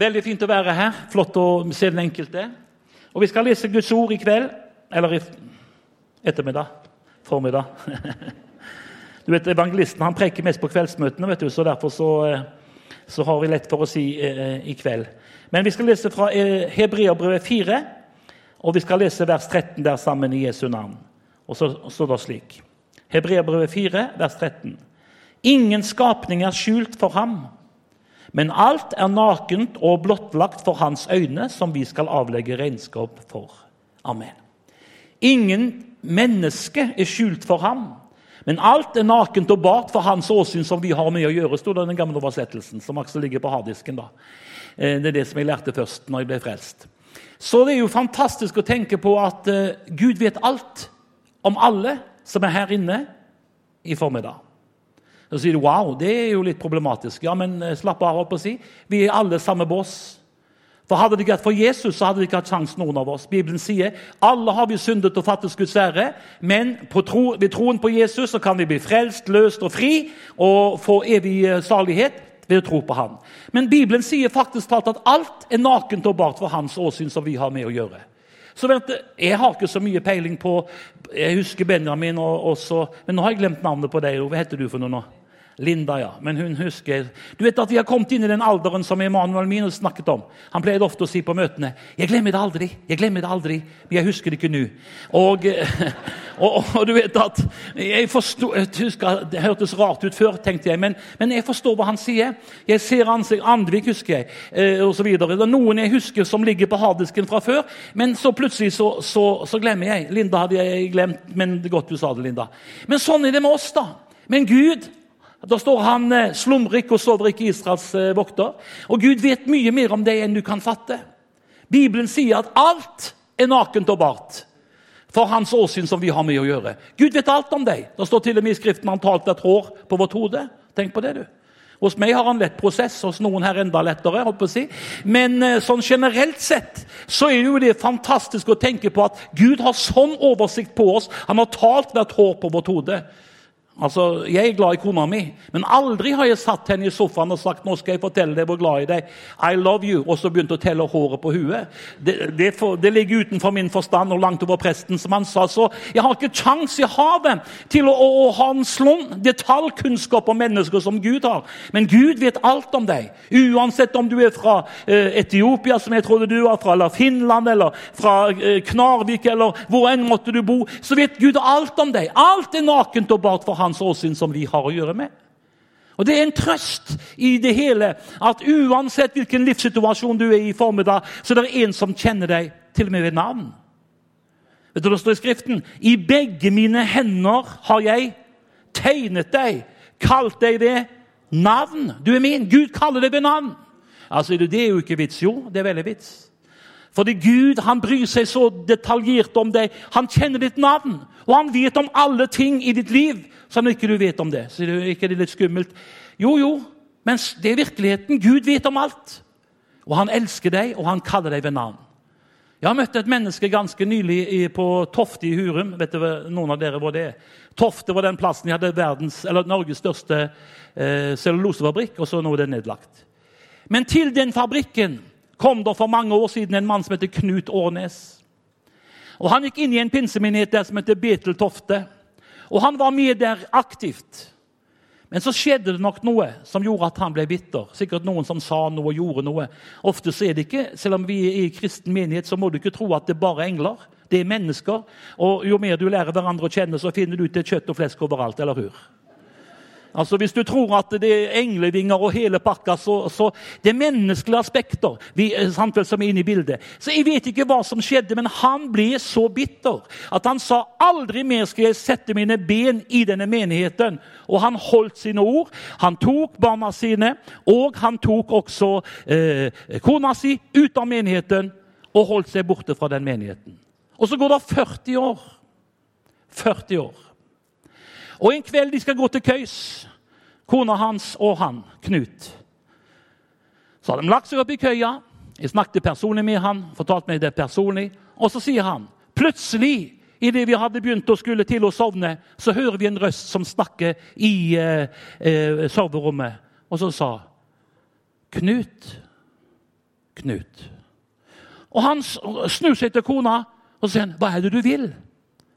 Veldig fint å være her. Flott å se den enkelte. Og Vi skal lese Guds ord i kveld. Eller i ettermiddag. Formiddag. Du vet, Evangelisten han preker mest på kveldsmøtene, vet du, så derfor så, så har vi lett for å si eh, i kveld. Men vi skal lese fra eh, Hebreabrevet 4, og vi skal lese vers 13 der sammen i Jesu navn. Og så står det slik Hebreabrevet 4, vers 13. Ingen skapning er skjult for ham, men alt er nakent og blottlagt for hans øyne, som vi skal avlegge regnskap for. Amen. Ingen menneske er skjult for ham, men alt er nakent og bart for hans åsyn, som vi har med å gjøre, sto det i den gamle oversettelsen, som også ligger på harddisken. da. Eh, det er det som jeg lærte først når jeg ble frelst. Så det er jo fantastisk å tenke på at uh, Gud vet alt om alle som er her inne i formiddag. Så sier du wow, det er jo litt problematisk. Ja, men uh, slapp av. å si. Vi er alle samme bås. For Hadde det ikke vært for Jesus, så hadde vi ikke hatt sjans noen av oss. Bibelen sier alle har vi syndet og fattet Guds ære, men tro, ved troen på Jesus så kan vi bli frelst, løst og fri og få evig salighet ved å tro på Han. Men Bibelen sier faktisk talt at alt er nakent og bart for Hans åsyn som vi har med å gjøre. Så vent, Jeg har ikke så mye peiling på Jeg husker Benjamin, og, også, men nå har jeg glemt navnet på deg. Hva heter du for noe nå? Linda, ja. Men hun husker Du vet at Vi har kommet inn i den alderen som Emanuel Minus snakket om. Han pleide ofte å si på møtene 'Jeg glemmer det aldri', jeg glemmer det aldri, men jeg husker det ikke nå. Og, og, og, du vet at jeg forstod, jeg husker, Det hørtes rart ut før, tenkte jeg, men, men jeg forstår hva han sier. Jeg ser ansikt, Andvik husker jeg, eh, osv. Det er noen jeg husker som ligger på harddisken fra før, men så plutselig så, så, så glemmer jeg. Linda hadde jeg glemt, men det er godt du sa det, Linda. Men sånn er det med oss, da. Men Gud da står han slumrik slumrer ikke og sover ikke Israels eh, vokter. Og Gud vet mye mer om deg enn du kan fatte. Bibelen sier at alt er nakent og bart for hans åsyn som vi har med å gjøre. Gud vet alt om deg. Det står til og med i Skriften han talte et hår på vårt hode. Tenk på det, du. Hos meg har han lett prosess, hos noen her enda lettere. håper jeg å si. Men eh, sånn generelt sett så er jo det fantastisk å tenke på at Gud har sånn oversikt på oss. Han har talt hvert hår på vårt hode. Altså, Jeg er glad i kona mi, men aldri har jeg satt henne i sofaen og sagt nå skal jeg fortelle deg hvor glad i deg I love you, og så begynt å telle håret på huet. Det, det, for, det, ligger utenfor min forstand og langt over presten, som han sa. Så jeg har ikke kjangs i havet til å, å, å ha en slån detaljkunnskap om mennesker som Gud har. Men Gud vet alt om deg. Uansett om du er fra eh, Etiopia, som jeg trodde du var fra, eller Finland, eller fra eh, Knarvik, eller hvor enn måtte du bo, så vet Gud alt om deg. Alt er nakent og bart for han hans åsyn som vi har å gjøre med. Og Det er en trøst i det hele at uansett hvilken livssituasjon du er i formiddag, så det er en som kjenner deg til og med ved navn. Vet du det står i Skriften? I begge mine hender har jeg tegnet deg, kalt deg ved navn. Du er min. Gud kaller deg ved navn. Altså, Det er jo ikke vits. Jo, det er veldig vits. Fordi Gud han bryr seg så detaljert om deg. Han kjenner ditt navn, og han vet om alle ting i ditt liv som ikke du vet om det. Så er ikke det litt skummelt? Jo, jo, men det er virkeligheten. Gud vet om alt. Og han elsker deg, og han kaller deg ved navn. Jeg har møtt et menneske ganske nylig på Tofte i Hurum. Vet du, noen av dere hvor det er? Tofte var den plassen de hadde verdens, eller Norges største eh, cellulosefabrikk, og så nå er det nedlagt. Men til den fabrikken kom det for mange år siden en mann som heter Knut Årnes. Og Han gikk inn i en pinsemenighet der som heter Betel Tofte. Og Han var med der aktivt. Men så skjedde det nok noe som gjorde at han ble bitter. Sikkert noen som sa noe og gjorde noe. Ofte så er det ikke, Selv om vi er i kristen menighet, så må du ikke tro at det bare er engler. Det er mennesker. Og jo mer du lærer hverandre å kjenne, så finner du ut det er kjøtt og flesk overalt. eller hur? Altså Hvis du tror at det er englevinger og hele pakka, så, så det er menneskelige aspekter vi, eh, samtidig som er inne i bildet. Så Jeg vet ikke hva som skjedde, men han ble så bitter at han sa aldri mer skal jeg sette mine ben i denne menigheten. Og han holdt sine ord. Han tok barna sine, og han tok også eh, kona si ut av menigheten. og holdt seg borte fra den menigheten. Og så går det 40 år. 40 år. Og en kveld de skal gå til køys, kona hans og han, Knut. Så har de lagt seg opp i køya. Jeg snakket personlig med han, fortalte meg det personlig. Og så sier han plutselig, idet vi hadde begynt å skulle til å sovne, så hører vi en røst som snakker i eh, eh, soverommet. Og så sa Knut, Knut. Og han snur seg til kona og sier 'Hva er det du vil?'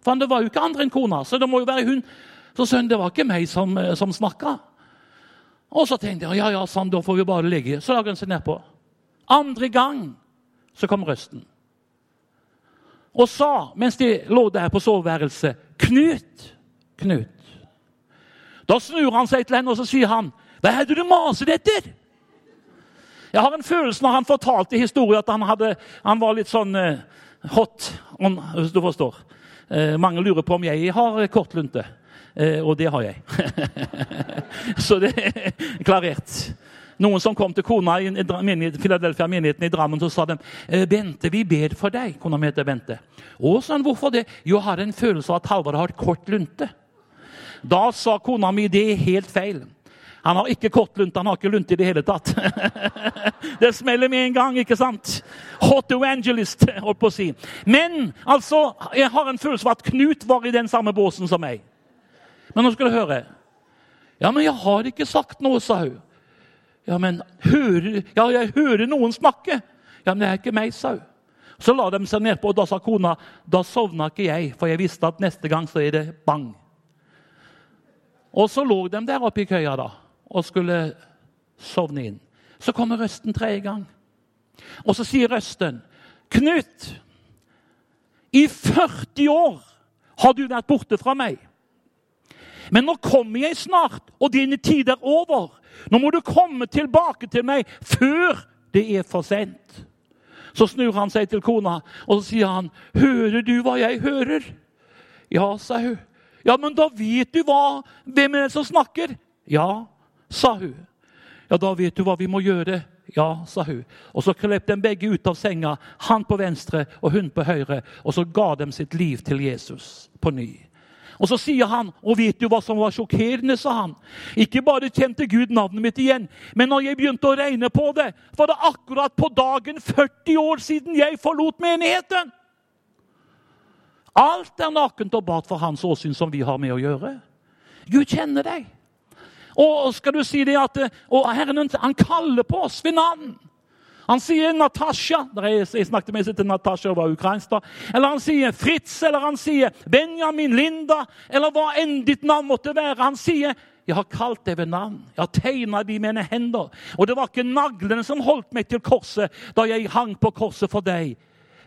For det var jo ikke andre enn kona, så det må jo være hun. Så sønn, 'Det var ikke meg som, eh, som snakka'. Og så tenkte jeg ja, ja, sånn, da får vi bare ligge. Så la han seg nedpå. Andre gang så kom røsten. Og sa, mens de lå der på soveværelset, 'Knut, Knut.' Da snur han seg til henne og så sier han, 'Hva er det du maser etter?' Jeg har en følelse når han fortalte historien, at han, hadde, han var litt sånn uh, hot, hvis du forstår. Uh, mange lurer på om jeg har kort lunte. Uh, og det har jeg. Så det er klarert. Noen som kom til kona i Philadelphia menigheten i Drammen, så sa de Bente, vi ber for deg. Kona mi heter Bente. Å, sa han, hvorfor det? Jo, jeg har en følelse av at Halvard har kort lunte. Da sa kona mi det er helt feil. Han har ikke kort lunte, han har ikke lunte i det hele tatt. det smeller med en gang, ikke sant? Hot evangelist, holdt på å si. Men altså, jeg har en følelse av at Knut var i den samme båsen som meg. Men nå skal du høre. Ja, men jeg har ikke sagt noe, sa hun. Ja, men hører, ja, jeg hører noen snakke. Ja, men det er ikke meg, sa hun. Så la de seg nedpå, og da sa kona da sovna ikke jeg, for jeg visste at neste gang så er det bang. Og så lå de der oppe i køya da, og skulle sovne inn. Så kommer røsten tredje gang. Og så sier røsten, 'Knut, i 40 år har du vært borte fra meg.' 'Men nå kommer jeg snart, og dine tid er over.' 'Nå må du komme tilbake til meg før det er for sent.' Så snur han seg til kona og så sier han, 'Hører du hva jeg hører?' 'Ja', sa hun. 'Ja, men da vet du hva, hvem er det som snakker?' 'Ja', sa hun. 'Ja, da vet du hva vi må gjøre.' Ja, sa hun. Og så klepp de begge ut av senga, han på venstre og hun på høyre, og så ga de sitt liv til Jesus på ny. Og så sier han, og vet du hva som var sjokkerende, sa han. Ikke bare kjente Gud navnet mitt igjen, men når jeg begynte å regne på det, var det akkurat på dagen 40 år siden jeg forlot menigheten. Alt er nakent og bart for hans åsyn som vi har med å gjøre. Gud kjenner deg. Og skal du si det at og Herren han kaller på oss ved navn. Han sier Natasja. Jeg snakket med til Natasja og var ukrainsk. da. Eller han sier Fritz, eller han sier Benjamin, Linda, eller hva enn ditt navn måtte være. Han sier jeg har kalt deg ved navn. Jeg har tegna de mine hender. Og det var ikke naglene som holdt meg til korset da jeg hang på korset for deg.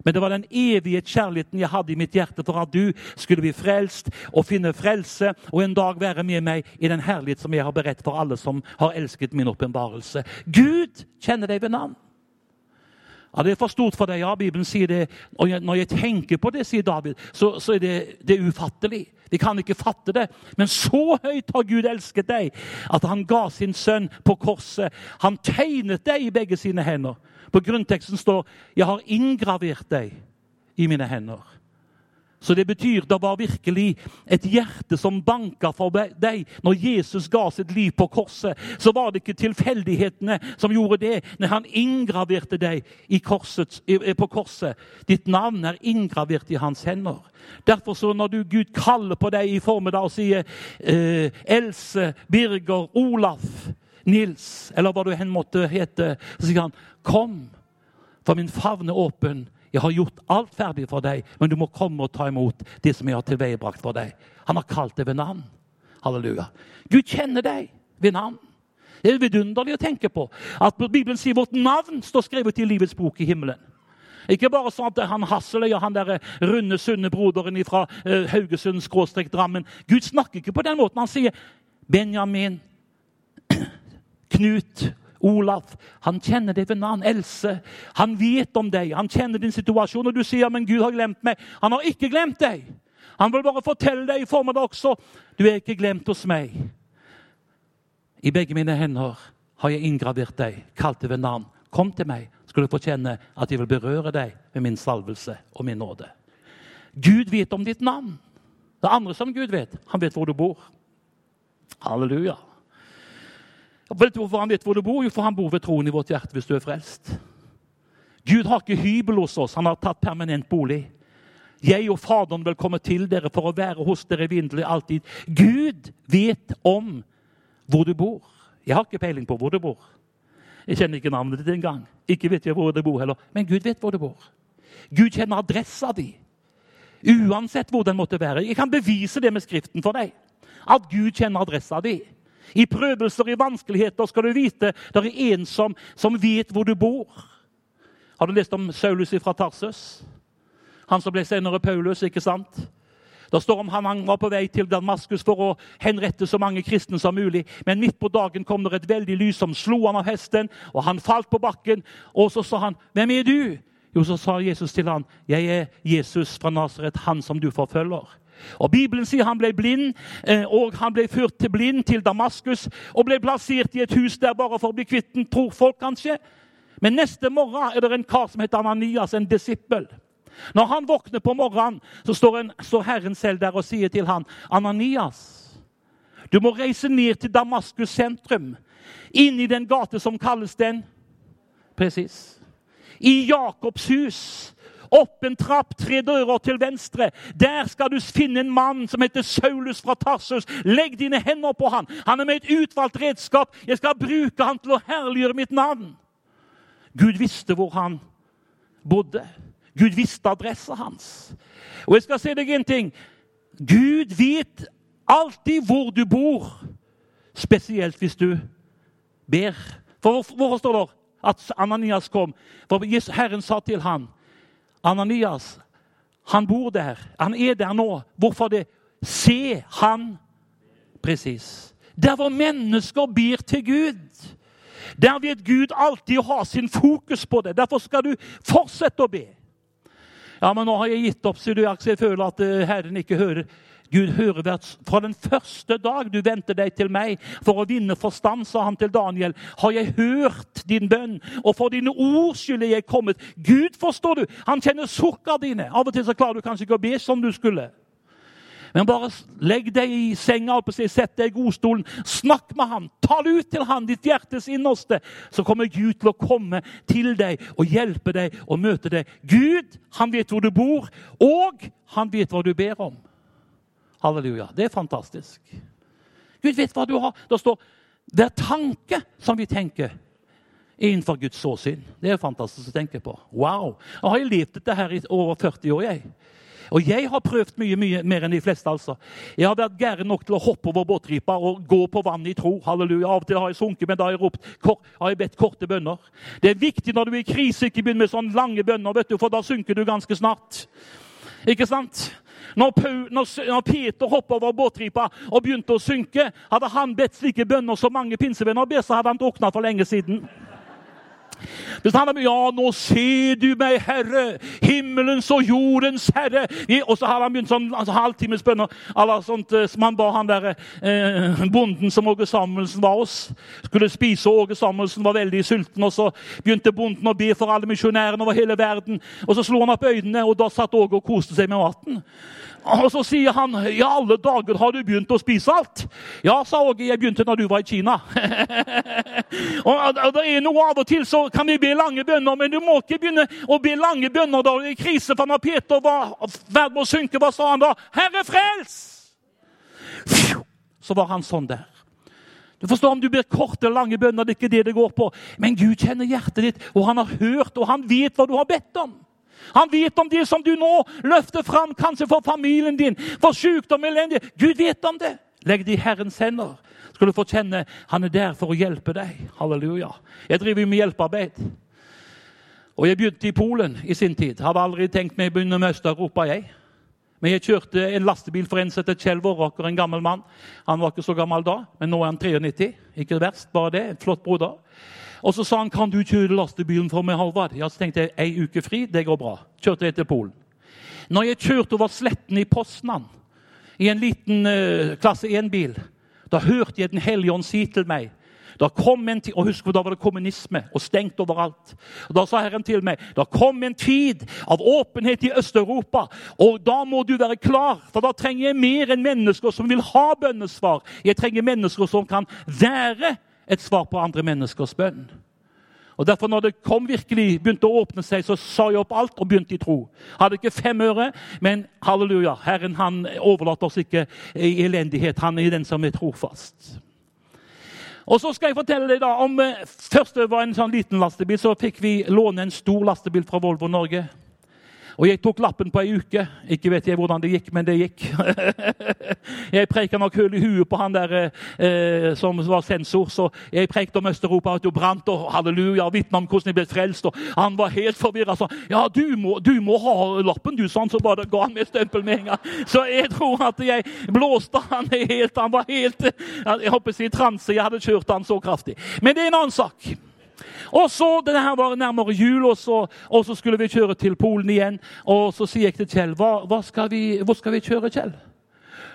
Men det var den evige kjærligheten jeg hadde i mitt hjerte for at du skulle bli frelst og finne frelse og en dag være med meg i den herlighet som jeg har beredt for alle som har elsket min åpenbarelse. Gud kjenner deg ved navn. Ja, Det er for stort for deg. Ja, Bibelen sier det. Og når jeg tenker på det, sier David, så, så er det, det er ufattelig. De kan ikke fatte det. Men så høyt har Gud elsket deg at han ga sin sønn på korset. Han tegnet deg i begge sine hender. På grunnteksten står 'Jeg har inngravert deg i mine hender'. Så det betyr det var virkelig et hjerte som banka for deg. Når Jesus ga sitt liv på korset, så var det ikke tilfeldighetene som gjorde det. Når han inngraverte deg korset, på korset. Ditt navn er inngravert i hans hender. Derfor så når du Gud kaller på deg i formiddag og sier eh, Else, Birger, Olaf, Nils, eller hva du hen måtte hete, så sier han, 'Kom, for min favn er åpen.' Jeg har gjort alt ferdig for deg, men du må komme og ta imot det som jeg har tilveiebrakt for deg. Han har kalt deg ved navn. Halleluja. Gud kjenner deg ved navn. Det er vidunderlig å tenke på at Bibelen sier vårt navn står skrevet i livets bok i himmelen. Ikke bare sånn at han Hasseløy og han der runde, sunne broderen fra uh, Haugesund skråstrek Drammen Gud snakker ikke på den måten. Han sier Benjamin, Knut Olaf, han kjenner deg ved navn. Else, han vet om deg. Han kjenner din situasjon. Og du sier men Gud har glemt meg. Han har ikke glemt deg. Han vil bare fortelle deg i form det også. Du er ikke glemt hos meg. I begge mine hender har jeg inngravert deg, kalt deg ved navn. Kom til meg, skal du få kjenne at jeg vil berøre deg med min salvelse og min nåde. Gud vet om ditt navn. Det andre som Gud vet, han vet hvor du bor. Halleluja. Vet du hvorfor han vet hvor du bor? Jo, for han bor ved troen i vårt hjerte hvis du er frelst. Gud har ikke hybel hos oss, han har tatt permanent bolig. Jeg og Faderen vil komme til dere for å være hos dere vinderlig alltid. Gud vet om hvor du bor. Jeg har ikke peiling på hvor du bor. Jeg kjenner ikke navnet ditt engang. Ikke vet jeg hvor du bor heller. Men Gud vet hvor du bor. Gud kjenner adressa di. Uansett hvor den måtte være. Jeg kan bevise det med Skriften for deg. At Gud kjenner adressa di. I prøvelser, i vanskeligheter, skal du vite det er en som, som vet hvor du bor. Har du lest om Saulus fra Tarsus? Han som ble senere Paulus, ikke sant? Det står om han, han var på vei til Damaskus for å henrette så mange kristne som mulig. Men midt på dagen kom det et veldig lys som slo han av hesten, og han falt på bakken. Og så sa han, 'Hvem er du?' Jo, så sa Jesus til han, 'Jeg er Jesus fra Nasaret, han som du forfølger.' Og Bibelen sier han ble blind, eh, og han ble ført til blind til Damaskus og ble plassert i et hus der bare for å bli kvitt den, tror folk kanskje. Men neste morgen er det en kar som heter Ananias, en disippel. Når han våkner på morgenen, så står, en, står Herren selv der og sier til han, Ananias, du må reise ned til Damaskus sentrum, inn i den gate som kalles den Presis. I Jakobs hus. Opp en trapp, tre dører til venstre. Der skal du finne en mann som heter Saulus fra Tarsus. Legg dine hender på han. Han er med et utvalgt redskap. Jeg skal bruke han til å herliggjøre mitt navn. Gud visste hvor han bodde. Gud visste adressa hans. Og jeg skal si deg en ting. Gud vet alltid hvor du bor, spesielt hvis du ber. For Hvorfor står det at Ananias kom? For Herren sa til ham, Ananias, han bor der. Han er der nå. Hvorfor det? Se han Presis. Der hvor mennesker ber til Gud. Der vet Gud alltid å ha sin fokus på det. Derfor skal du fortsette å be. Ja, men nå har jeg gitt opp, sier. Jeg føler at eh, Herren ikke hører. Gud hører Fra den første dag du vendte deg til meg for å vinne forstand, sa han til Daniel, har jeg hørt din bønn, og for dine ord skyld er jeg kommet. Gud, forstår du, han kjenner sukkene dine. Av og til så klarer du kanskje ikke å be som du skulle. Men bare legg deg i senga, sett deg i godstolen, snakk med han, ta det ut til han, ditt hjertes innerste. Så kommer Gud til å komme til deg og hjelpe deg og møte deg. Gud, han vet hvor du bor, og han vet hva du ber om. Halleluja. Det er fantastisk. Gud vet hva du har. Det står hver tanke som vi tenker innenfor Guds åsyn. Det er fantastisk å tenke på. Wow! Jeg har levd dette her i over 40 år. jeg. Og jeg har prøvd mye mye mer enn de fleste. altså. Jeg har vært gæren nok til å hoppe over båtripa og gå på vann i tro. Halleluja. Av og til har jeg sunket, men da har jeg, ropt, har jeg bedt korte bønner. Det er viktig når du er i krise, ikke begynn med sånne lange bønner, vet du, for da synker du ganske snart. Ikke sant? Når, Paul, når, Peter hoppet over båtripa og begynte å synke, hadde han bedt slike bønner som mange pinsevenner ber, så hadde han drukna for lenge siden. Hvis han Ja, nå ser du meg, Herre, himmelens og jordens Herre. Og så hadde han begynt sånn altså, halvtimes bønner eller sånt, eh, som han ba han der eh, bonden som Åge Samuelsen var hos. Skulle spise, og Åge Samuelsen var veldig sulten. og Så begynte bonden å be for alle misjonærene over hele verden. Og Så slo han opp øynene, og da satt Åge og koste seg med maten. Og så sier han, 'I alle dager, har du begynt å spise alt?' 'Ja', sa Åge. 'Jeg begynte når du var i Kina.' og det er noe Av og til så kan vi be lange bønner, men du må ikke begynne å be lange bønner da er krise. For når Peter var i ferd med å synke, hva sa han da? 'Herre, frels!' Så var han sånn der. Du forstår Om du ber korte, lange bønner, det er ikke det det går på. Men Gud kjenner hjertet ditt, og han har hørt, og han vet hva du har bedt om. Han vet om det som du nå løfter fram, kanskje for familien din, for sykdom elendighet. Gud vet om det. Legg det i Herrens hender. Skal du få kjenne han er der for å hjelpe deg. Halleluja. Jeg driver med hjelpearbeid. Og Jeg begynte i Polen i sin tid. Hadde aldri tenkt meg å begynne med Øst-Europa. jeg. Men jeg kjørte en lastebil for en som heter Kjell Våråker, en gammel mann. Han var ikke så gammel da, men nå er han 93. Ikke verst, bare det. En flott broder. Og så sa han kan du kjøre lastebilen for meg, Halvard. Ja, så tenkte jeg ei uke fri, det går bra. Kjørte jeg til Polen. Når jeg kjørte over sletten i Poznan i en liten uh, klasse 1-bil, da hørte jeg Den hellige ånd si til meg Da kom en tid, og husk, Da var det kommunisme og stengt overalt. Og Da sa Herren til meg da kom en tid av åpenhet i Øst-Europa. Og da må du være klar, for da trenger jeg mer enn mennesker som vil ha bønnesvar. Jeg trenger mennesker som kan være et svar på andre menneskers bønn. Og derfor når det kom virkelig, begynte å åpne seg, så sa jeg opp alt og begynte i tro. Hadde ikke fem øre, men halleluja, Herren han overlater oss ikke i elendighet. Han er den som er trofast. Og så skal jeg fortelle deg da om, eh, Først det var en sånn liten lastebil, så fikk vi låne en stor lastebil fra Volvo Norge. Og jeg tok lappen på ei uke. Ikke vet jeg hvordan det gikk, men det gikk. jeg preika nok hull i huet på han der eh, som var sensor. Så jeg preikte om Øst-Europa, at du brant, og halleluja, og vitna om hvordan jeg ble frelst. Og han var helt forvirra. Så ja, du må, du må, ha lappen, du, sånn. Så bare ga han meg stempel med en gang. Så jeg tror at jeg blåste han helt. Han var helt Jeg håper å si transe. Jeg hadde kjørt han så kraftig. Men det er en annen sak. Og så, det her var nærmere jul, og så, og så, skulle vi kjøre til Polen igjen. Og så sier jeg til Kjell hva, hva skal vi, hvor skal vi kjøre, Kjell?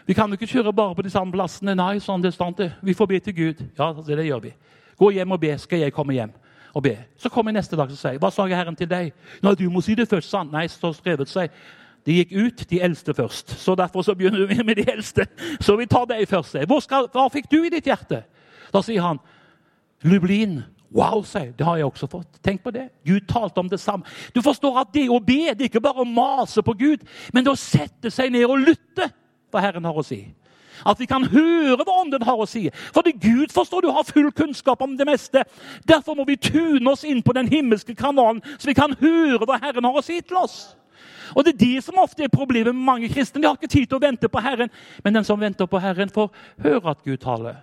Vi kan jo ikke kjøre bare på de samme plassene. Nei, sånn det stand Vi får be til Gud. Ja, det, det gjør vi. Gå hjem og be, skal jeg komme hjem og be. Så kommer jeg neste dag og sier, hva sa Herren til deg? Nei, du må si det først, sant? Nei, så skrevet seg. De gikk ut, de eldste først. Så Derfor så begynner vi med de eldste. Så vi tar deg først. Skal, hva fikk du i ditt hjerte? Da sier han Lublin Wow, sier det har jeg også fått. Tenk på det. Gud talte om det samme. Du forstår at det å be det er ikke bare å mase på Gud, men det å sette seg ned og lytte hva Herren har å si. At vi kan høre hva Ånden har å si. Fordi Gud forstår du har full kunnskap om det meste. Derfor må vi tune oss inn på den himmelske kanalen, så vi kan høre hva Herren har å si til oss. Og Det er det som ofte er problemet med mange kristne. De har ikke tid til å vente på Herren. Men den som venter på Herren, får høre at Gud taler.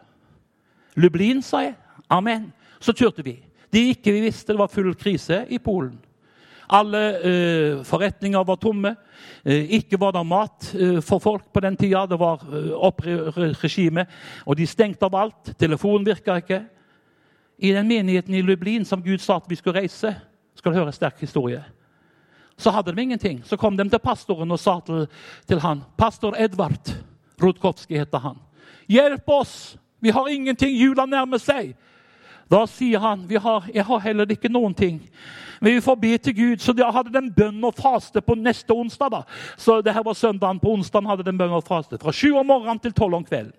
Lublin, sa jeg. Amen. Så kjørte vi. Det ikke vi visste, det var full krise i Polen. Alle uh, forretninger var tomme. Uh, ikke var det mat uh, for folk på den tida. Det var opprørsregime, og de stengte av alt. Telefonen virka ikke. I den menigheten i Lublin som Gud sa at vi skulle reise, skal du høre en sterk historie, så hadde de ingenting. Så kom de til pastoren og sa til, til han, Pastor Edvard Rudkowski heter han. Hjelp oss! Vi har ingenting. Jula nærmer seg. Da sier han vi har, jeg har heller ikke noen ting. Men vi får be til Gud. Så da hadde den bønn og faste på neste onsdag. da. Så det her var søndagen. På onsdagen hadde den bønn og faste. Fra sju om morgenen til tolv om kvelden.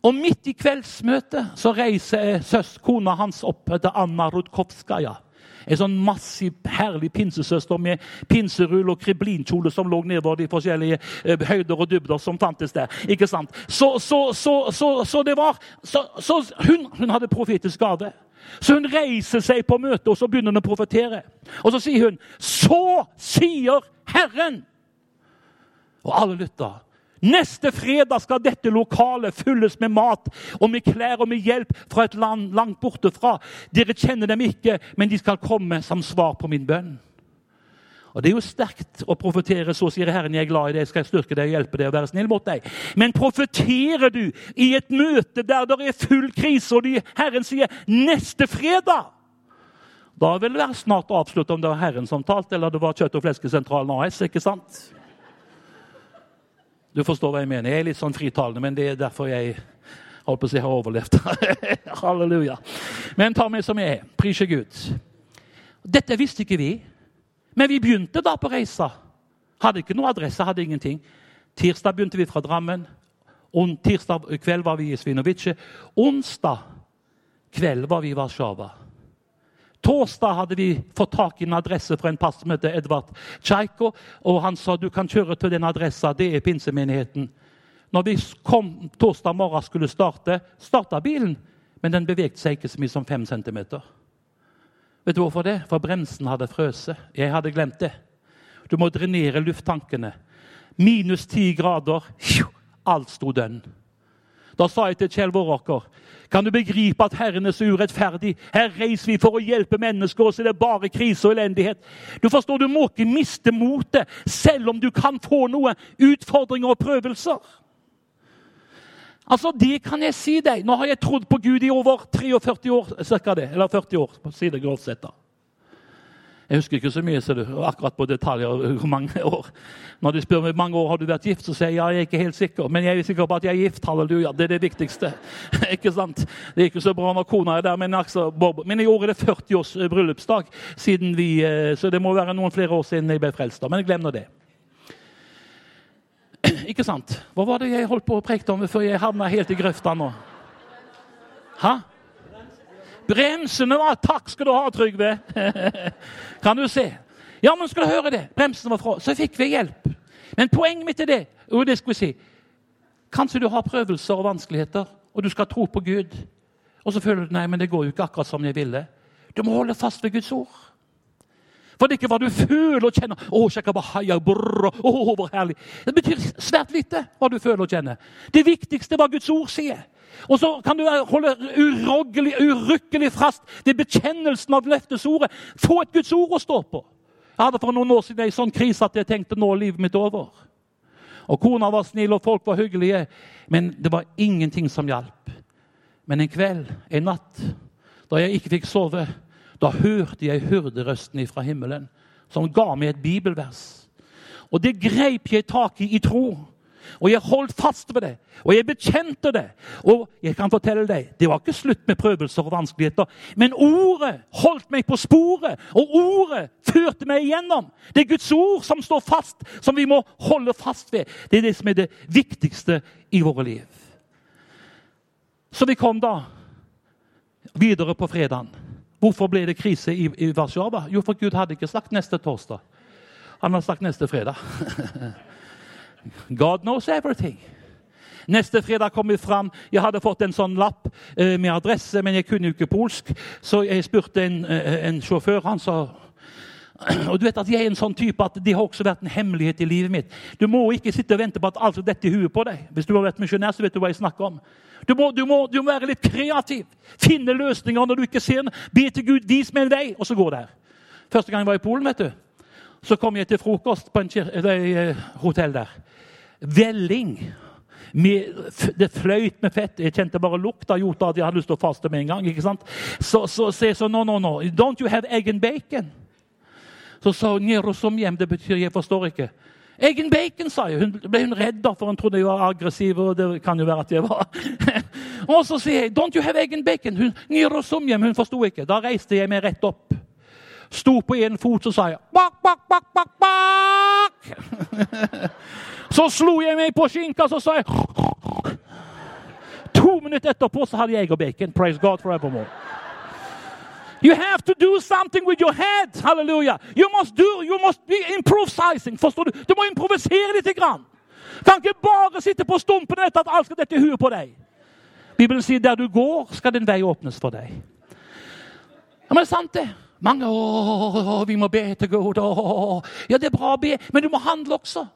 Og midt i kveldsmøtet så reiser søs, kona hans opp til Anna Rudkovskaja. En sånn massiv, herlig pinsesøster med pinserull og kriblinkjole som lå nedover de forskjellige eh, høyder og dybder som fantes der. Ikke sant? Så, så, så, så det var hun, hun, hadde profetisk gave. Så hun reiser seg på møtet og så begynner hun å profetere. Og så sier hun Så sier Herren! Og alle lytter. Neste fredag skal dette lokalet fylles med mat og med klær og med hjelp fra et land langt borte fra. Dere kjenner dem ikke, men de skal komme som svar på min bønn. Og Det er jo sterkt å profetere. Så sier Herren, jeg er glad i deg, skal jeg styrke deg og hjelpe deg og være snill mot deg. Men profeterer du i et møte der det er full krise, og de, Herren sier 'neste fredag', da vil det være snart avslutte om det var Herren som talte, eller det var Kjøtt- og fleskesentralen AS. ikke sant? Du forstår hva jeg mener. Jeg er litt sånn fritalende, men det er derfor jeg holdt på å si har overlevd. Halleluja. Men ta meg som jeg er. Prise Gud. Dette visste ikke vi, men vi begynte da på reisa. Hadde ikke noe adresse, hadde ingenting. Tirsdag begynte vi fra Drammen. On tirsdag kveld var vi i Svinovice. Onsdag kveld var vi i Warszawa. Torsdag hadde vi fått tak i en adresse fra en pastor som heter Edvard Tsjajko. Og han sa du kan kjøre til den adressa. Det er pinsemenigheten. Når vi kom torsdag morgen skulle starte, starta bilen, men den bevegde seg ikke så mye som fem centimeter. Vet du hvorfor det? For bremsen hadde frøst. Jeg hadde glemt det. Du må drenere lufttankene. Minus ti grader. Alt sto dønn. Da sa jeg til Kjell Våråker kan du begripe at Herren er så urettferdig? Her reiser vi for å hjelpe mennesker, og så er det bare krise og elendighet. Du forstår, du må ikke miste motet, selv om du kan få noe utfordringer og prøvelser. Altså, Det kan jeg si deg. Nå har jeg trodd på Gud i over 43 år. Cirka det, eller 40 år. på side sett da. Jeg husker ikke så mye ser du, akkurat på detaljer hvor mange år. Når de spør meg mange år har du vært gift, så sier jeg ja, jeg er ikke helt sikker. Men jeg er sikker på at jeg er gift. Halleluja. Det er det viktigste. ikke sant? Det er ikke så bra når kona er der, men, altså, men i år er det 40 års eh, bryllupsdag. siden vi, eh, Så det må være noen flere år siden jeg ble frelst. Men glem nå det. Ikke sant? Hva var det jeg holdt på å preke om før jeg havna helt i grøfta nå? Hæ? Bremsene var Takk skal du ha, Trygve! kan du se? Ja, men skal du høre det? Bremsene var fra. Så fikk vi hjelp. Men poenget mitt er det. Og det skulle vi si. Kanskje du har prøvelser og vanskeligheter, og du skal tro på Gud. Og så føler du nei, men det går jo ikke akkurat som jeg ville. Du må holde fast ved Guds ord. For det er ikke hva du føler og kjenner. Å, shakabahaya, brrr, å, hvor herlig. Det betyr svært lite hva du føler og kjenner. Det viktigste hva Guds ord sier. Og så kan du holde uroggelig, urykkelig fast ved bekjennelsen av løftesordet. Få et Guds ord å stå på. Jeg hadde for noen år siden en sånn krise at jeg tenkte nå er livet mitt over. Og Kona var snill, og folk var hyggelige, men det var ingenting som hjalp. Men en kveld, en natt, da jeg ikke fikk sove, da hørte jeg hyrderøsten fra himmelen, som ga meg et bibelvers. Og det greip jeg tak i i tro. Og jeg holdt fast ved det, og jeg bekjente det. Og jeg kan fortelle deg, det var ikke slutt med prøvelser og vanskeligheter. Men ordet holdt meg på sporet, og ordet førte meg igjennom. Det er Guds ord som står fast, som vi må holde fast ved. Det er det som er det viktigste i våre liv. Så vi kom da videre på fredagen. Hvorfor ble det krise i, i Warszawa? Jo, for Gud hadde ikke sagt neste torsdag. Han har sagt neste fredag. God knows everything. Neste fredag kom vi fram. Jeg hadde fått en sånn lapp eh, med adresse, men jeg kunne jo ikke polsk. Så jeg spurte en, eh, en sjåfør. Han sa og du vet at Jeg er en sånn type at det har også vært en hemmelighet i livet mitt. Du må ikke sitte og vente på at alt skal dette i huet på deg. Hvis du har vært misjonær, så vet du hva jeg snakker om. Du må, du, må, du må, være litt kreativ. Finne løsninger når du ikke ser den. Be til Gud, vis meg en vei, og så går der. Første gang jeg var i Polen, vet du, så kom jeg til frokost på en eh, hotell der velling. det fløyt med fett. Jeg kjente bare lukta gjorde at jeg hadde lyst til å faste med en gang. ikke sant? Så, så, så, sånn no, no, no. Don't you have egg and bacon? Så sa hun Nero. Det betyr jeg forstår ikke. Egen bacon, sa jeg. Hun ble hun redd, for hun trodde jeg var aggressiv. og det kan jo være at jeg var. og så sier jeg Don't you have egen bacon? Hun, Nero som hjem. Hun forsto ikke. Da reiste jeg meg rett opp. Sto på én fot, så sa jeg bak, bak, bak, bak, bak. Så slo jeg meg på skinka, så sa jeg To minutter etterpå så hadde jeg egg og bacon. Praise God forevermore. You have to do something with your head. Hallelujah. You must do, you must be improvising. Forstår du? Du må improvisere litt. Grann. Kan ikke bare sitte på stumpene etter at alt skal dette huet på deg. Bibelen sier der du går, skal din vei åpnes for deg. Ja, men det er sant, det. Mange å, vi må be til Gud. Å, ja, det er bra å be, men du må handle også.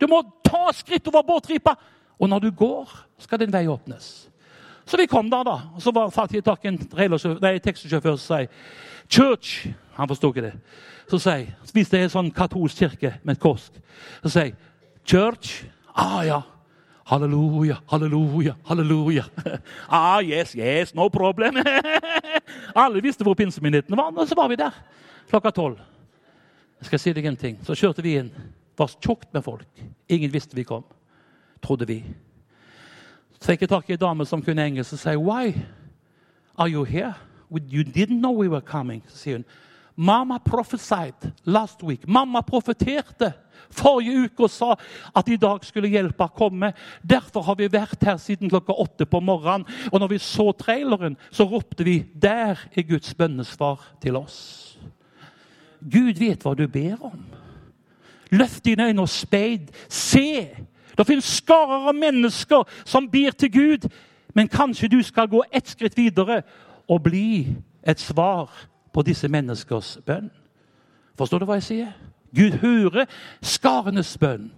Du må ta skritt over båtripa. Og når du går, skal din vei åpnes. Så vi kom der, da. Og så var faktisk tak en taxisjåfør som sier 'Church'. Han forsto ikke det. Så sier Hvis det er en sånn katolsk kirke med et kors, så sier 'Church'. Ah, ja. Halleluja, halleluja, halleluja. ah, yes, yes, no problem. Alle visste hvor pinsemenigheten var, og så var vi der klokka tolv. Jeg skal si deg en ting. Så kjørte vi inn var tjukt med folk. Ingen visste vi kom, trodde vi. Så fikk jeg tak i ei dame som kunne engelsk, og sa Why are you here? You didn't know we were coming. Så sier hun Mamma prophesied last week. Mamma profeterte forrige uke og sa at i dag skulle hjelpa komme. Derfor har vi vært her siden klokka åtte på morgenen. Og når vi så traileren, så ropte vi 'Der er Guds bønnesvar til oss'. Gud vet hva du ber om. Løft dine øyne og speid. Se! Det finnes skarer av mennesker som ber til Gud. Men kanskje du skal gå ett skritt videre og bli et svar på disse menneskers bønn. Forstår du hva jeg sier? Gud hører skarenes bønn.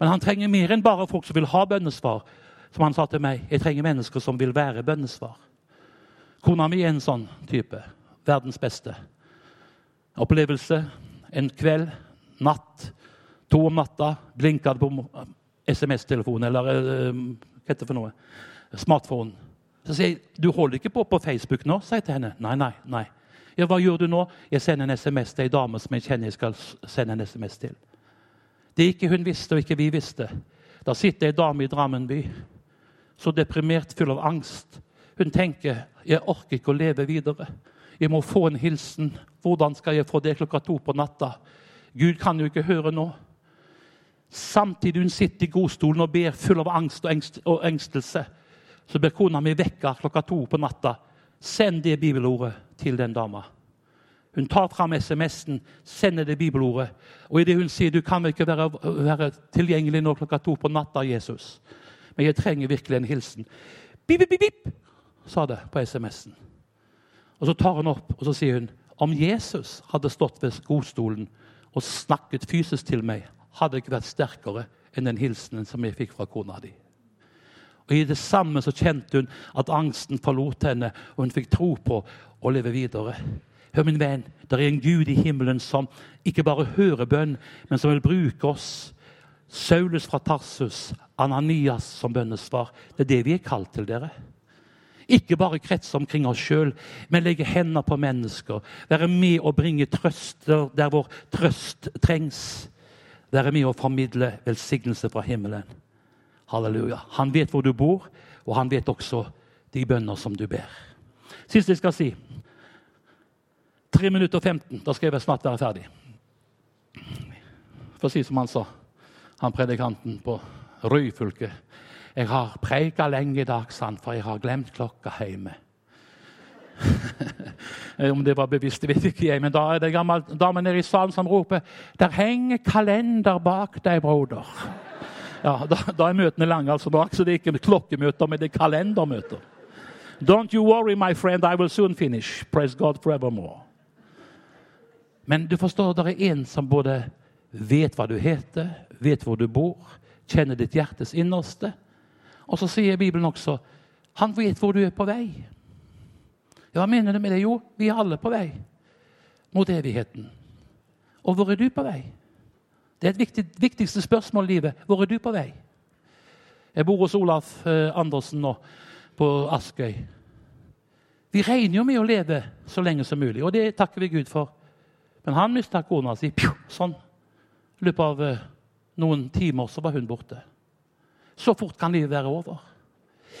Men han trenger mer enn bare folk som vil ha bønnesvar. Som han sa til meg, jeg trenger mennesker som vil være bønnesvar. Kona mi er en sånn type. Verdens beste. Opplevelse en kveld, natt. To om natta blinka på SMS-telefonen eller uh, hva heter det for noe? Smartphone. Så sier jeg du holder ikke på på Facebook nå, sier jeg til henne. Nei, nei, nei. Ja, hva gjør du nå? Jeg sender en SMS til ei dame som jeg kjenner jeg skal sende en SMS til. Det ikke hun visste, og ikke vi visste. Da sitter ei dame i Drammen by, så deprimert, full av angst. Hun tenker jeg orker ikke å leve videre. Jeg må få en hilsen. Hvordan skal jeg få det klokka to på natta? Gud kan jo ikke høre nå. Samtidig hun sitter i godstolen og ber full av angst og, engst, og engstelse, så blir kona mi vekka klokka to på natta. Send det bibelordet til den dama. Hun tar fram SMS-en, sender det bibelordet. Og idet hun sier du kan vel ikke være, være, tilgjengelig nå klokka to på natta, Jesus, men jeg trenger virkelig en hilsen. Bip, bip, bip, sa det på SMS-en. Og Så tar hun opp og så sier hun, om Jesus hadde stått ved godstolen og snakket fysisk til meg, hadde ikke vært sterkere enn den hilsenen som jeg fikk fra kona di. Og I det samme så kjente hun at angsten forlot henne, og hun fikk tro på å leve videre. Hør, min venn, det er en Gud i himmelen som ikke bare hører bønn, men som vil bruke oss. Saulus fra Tarsus, Ananias som bønnesvar. Det er det vi er kalt til, dere. Ikke bare kretse omkring oss sjøl, men legge hender på mennesker. Være med å bringe trøst der hvor trøst trengs. Være med å formidle velsignelse fra himmelen. Halleluja. Han vet hvor du bor, og han vet også de bønner som du ber. Siste jeg skal si 3 minutter og 15. Da skal jeg snart være ferdig. For å si som han sa, han predikanten på Ryfylke. Jeg har preika lenge i dag, sant, for jeg har glemt klokka hjemme. Om det var bevisst, vet ikke jeg, men da er det gammel dame nede i salen som roper Der henger kalender bak deg, broder. Ja, da, da er møtene lange. altså bak, så Det er ikke klokkemøter, men det er kalendermøter. Don't you worry, my friend, I will soon finish. Praise God forevermore. Men du forstår, det er en som både vet hva du heter, vet hvor du bor, kjenner ditt hjertes innerste. Og så sier Bibelen også han vet hvor du er på vei. Hva mener du med det? Jo, vi er alle på vei mot evigheten. Og hvor er du på vei? Det er et viktig, viktigste spørsmål i livet. Hvor er du på vei? Jeg bor hos Olaf eh, Andersen nå på Askøy. Vi regner jo med å leve så lenge som mulig, og det takker vi Gud for. Men han mista kona si sånn. I løpet av eh, noen timer så var hun borte. Så fort kan livet være over.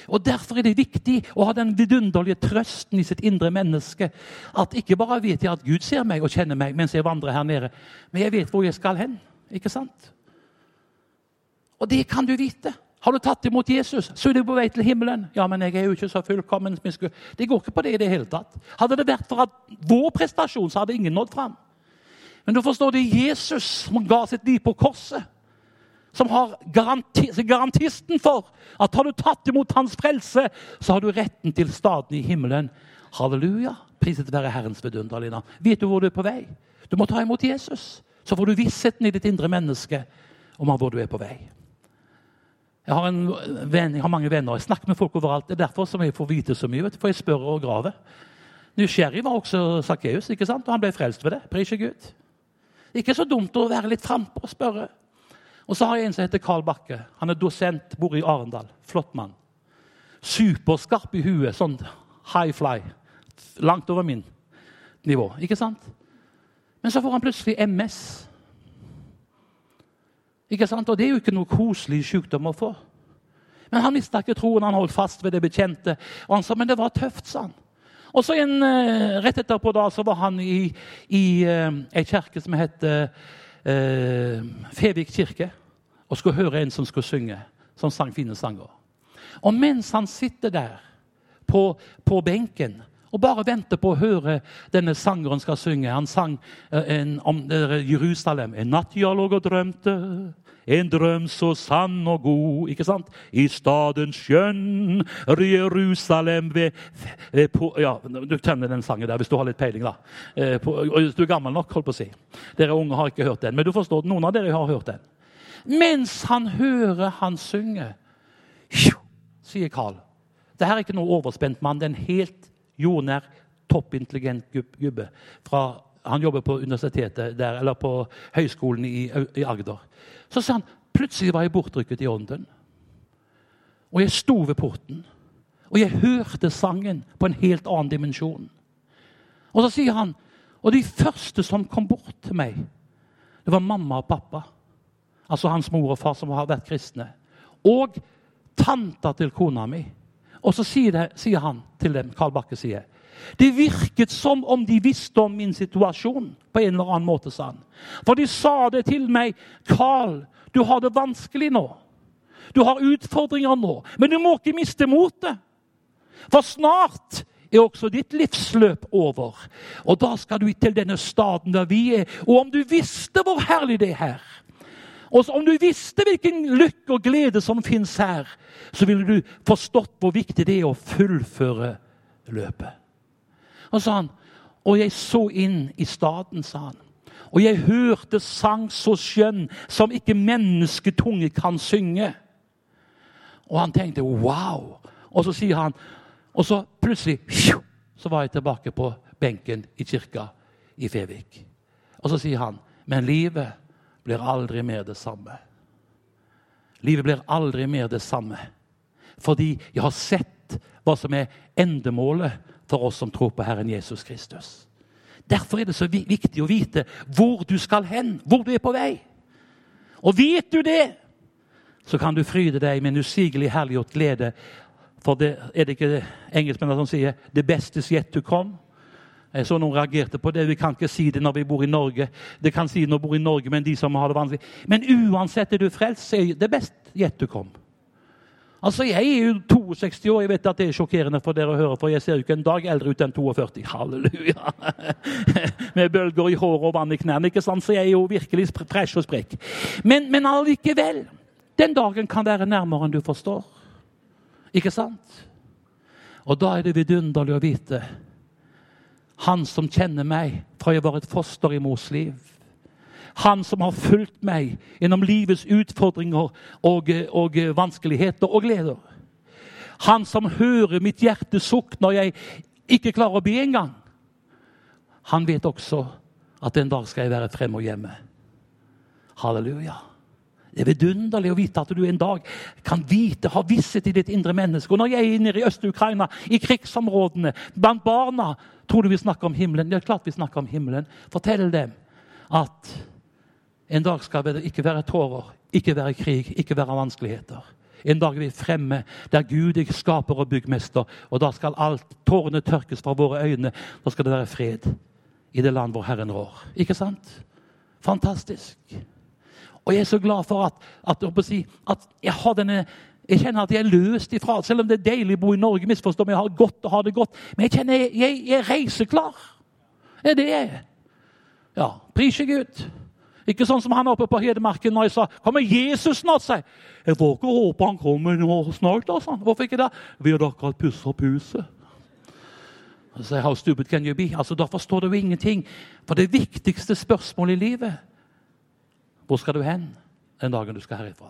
Og Derfor er det viktig å ha den vidunderlige trøsten i sitt indre menneske. At ikke bare vet jeg at Gud ser meg og kjenner meg mens jeg vandrer her nede, men jeg vet hvor jeg skal hen. Ikke sant? Og det kan du vite. Har du tatt imot Jesus, så er du på vei til himmelen. Ja, men jeg er jo ikke så fullkommen. Det går ikke på det i det hele tatt. Hadde det vært for at vår prestasjon, så hadde ingen nådd fram. Men du forstår det er Jesus som ga sitt liv på korset. Som garanti, garantisten for at har du tatt imot hans frelse, så har du retten til staden i himmelen. Halleluja. Priset være Herrens vidunderlige navn. Vet du hvor du er på vei? Du må ta imot Jesus. Så får du vissheten i ditt indre menneske om hvor du er på vei. Jeg har, venn, jeg har, mange venner. Jeg snakker med folk overalt. Det er derfor som jeg får vite så mye. For jeg spør og graver. Nysgjerrig var også Sakkeus, og han ble frelst ved det. Pris Gud. Ikke så dumt å være litt frampå og spørre. Og så har jeg en som heter Karl Bakke. Han er dosent, bor i Arendal. Flott mann. Superskarp i huet. Sånn high fly. Langt over min nivå. Ikke sant? Men så får han plutselig MS. Ikke sant? Og det er jo ikke noe koselig sykdom å få. Men han mista ikke troen. Han holdt fast ved det bekjente. Og han sa men det var tøft, sa han. Og så en, uh, Rett etterpå da, så var han i, i ei kirke som heter uh, Fevik kirke, og skulle høre en som skulle synge, som sang fine sanger. Og mens han sitter der på, på benken og bare venter på å høre denne sangeren skal synge Han sang en, om Jerusalem. En natt jeg lå og drømte en drøm så sann og god, ikke sant? I staden skjønn, Jerusalem ved, ved på, Ja, du kjenner den sangen der hvis du har litt peiling, da. Eh, hvis du er gammel nok, holdt på å si. Dere unge har ikke hørt den, men du forstår, noen av dere har hørt den. Mens han hører han synge, sier Carl. Det her er ikke noe overspent mann. Det er en helt jordnær, toppintelligent gubbe. Fra, han jobber på universitetet der, eller på høyskolen i, i Agder. Så sa han plutselig var jeg bortrykket i ånden. Og jeg sto ved porten. Og jeg hørte sangen på en helt annen dimensjon. Og så sier han Og de første som kom bort til meg, det var mamma og pappa. Altså hans mor og far som har vært kristne. Og tanta til kona mi. Og så sier, det, sier han til dem, Karl Bakke sier det virket som om de visste om min situasjon på en eller annen måte. sa han. For de sa det til meg. 'Carl, du har det vanskelig nå. Du har utfordringer nå, men du må ikke miste motet.' For snart er også ditt livsløp over. Og da skal du til denne staden der vi er. Og om du visste hvor herlig det er her, og om du visste hvilken lykke og glede som fins her, så ville du forstått hvor viktig det er å fullføre løpet. Og sa han, og jeg så inn i staden, sa han. Og jeg hørte sang så skjønn som ikke mennesketunge kan synge. Og han tenkte wow. Og så sier han, og så plutselig så var jeg tilbake på benken i kirka i Fevik. Og så sier han, men livet blir aldri mer det samme. Livet blir aldri mer det samme. Fordi jeg har sett hva som er endemålet for oss som tror på Herren Jesus Kristus. Derfor er det så viktig å vite hvor du skal hen, hvor du er på vei. Og vet du det, så kan du fryde deg med en usigelig herliggjort glede. For det er det ikke engelskmennene som sier 'the best is yet to come'? Jeg så noen reagerte på det. Vi kan ikke si det når vi bor i Norge. Det kan si når vi bor i Norge, men de som har det vanskelig. Men uansett er du frelst, er det best gjett du kom. Altså, Jeg er jo 62 år. Jeg vet at det er sjokkerende for dere å høre, for jeg ser jo ikke en dag eldre ut enn 42. Halleluja! Med bølger i håret og vann i knærne. ikke sant? Så jeg er jo virkelig fresh og sprek. Men, men allikevel. Den dagen kan være nærmere enn du forstår. Ikke sant? Og da er det vidunderlig å vite Han som kjenner meg fra jeg var et foster i mors liv han som har fulgt meg gjennom livets utfordringer og, og vanskeligheter og gleder. Han som hører mitt hjerte sukk når jeg ikke klarer å be engang. Han vet også at en dag skal jeg være fremme og hjemme. Halleluja. Det er vidunderlig å vite at du en dag kan vite, ha visshet i ditt indre menneske. Og når jeg er nede i Øst-Ukraina, i krigsområdene, blant barna Tror du vi snakker om himmelen? Det er klart vi snakker om himmelen. Fortell dem at en dag skal det ikke være tårer, ikke være krig, ikke være vanskeligheter. En dag er vi fremme der Gud er skaper og byggmester. Og da skal alt tårene tørkes fra våre øyne. Da skal det være fred i det land hvor Herren rår. Ikke sant? Fantastisk. Og jeg er så glad for at, at, at jeg har denne jeg kjenner at jeg er løst ifra Selv om det er deilig å bo i Norge, misforstå meg, jeg har godt og har det godt. Men jeg kjenner jeg, jeg, er reiseklar. Det er det jeg er. Ja, prise Gud. Ikke sånn som han oppe på Hedmarken når jeg sa 'Kommer Jesus snart?' seg. Jeg får ikke håpe han kommer nå snart. sånn. Hvorfor ikke det? Vi har akkurat pussa opp huset. Så how stupid can you be? Altså, Da forstår du ingenting. For det viktigste spørsmålet i livet Hvor skal du hen den dagen du skal herifra?